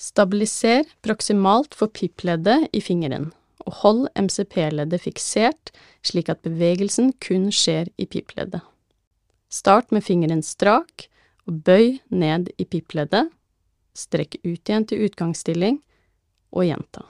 Stabiliser proksimalt for pipleddet i fingeren, og hold MCP-leddet fiksert slik at bevegelsen kun skjer i pipleddet. Start med fingeren strak, og bøy ned i pipleddet, strekk ut igjen til utgangsstilling, og gjenta.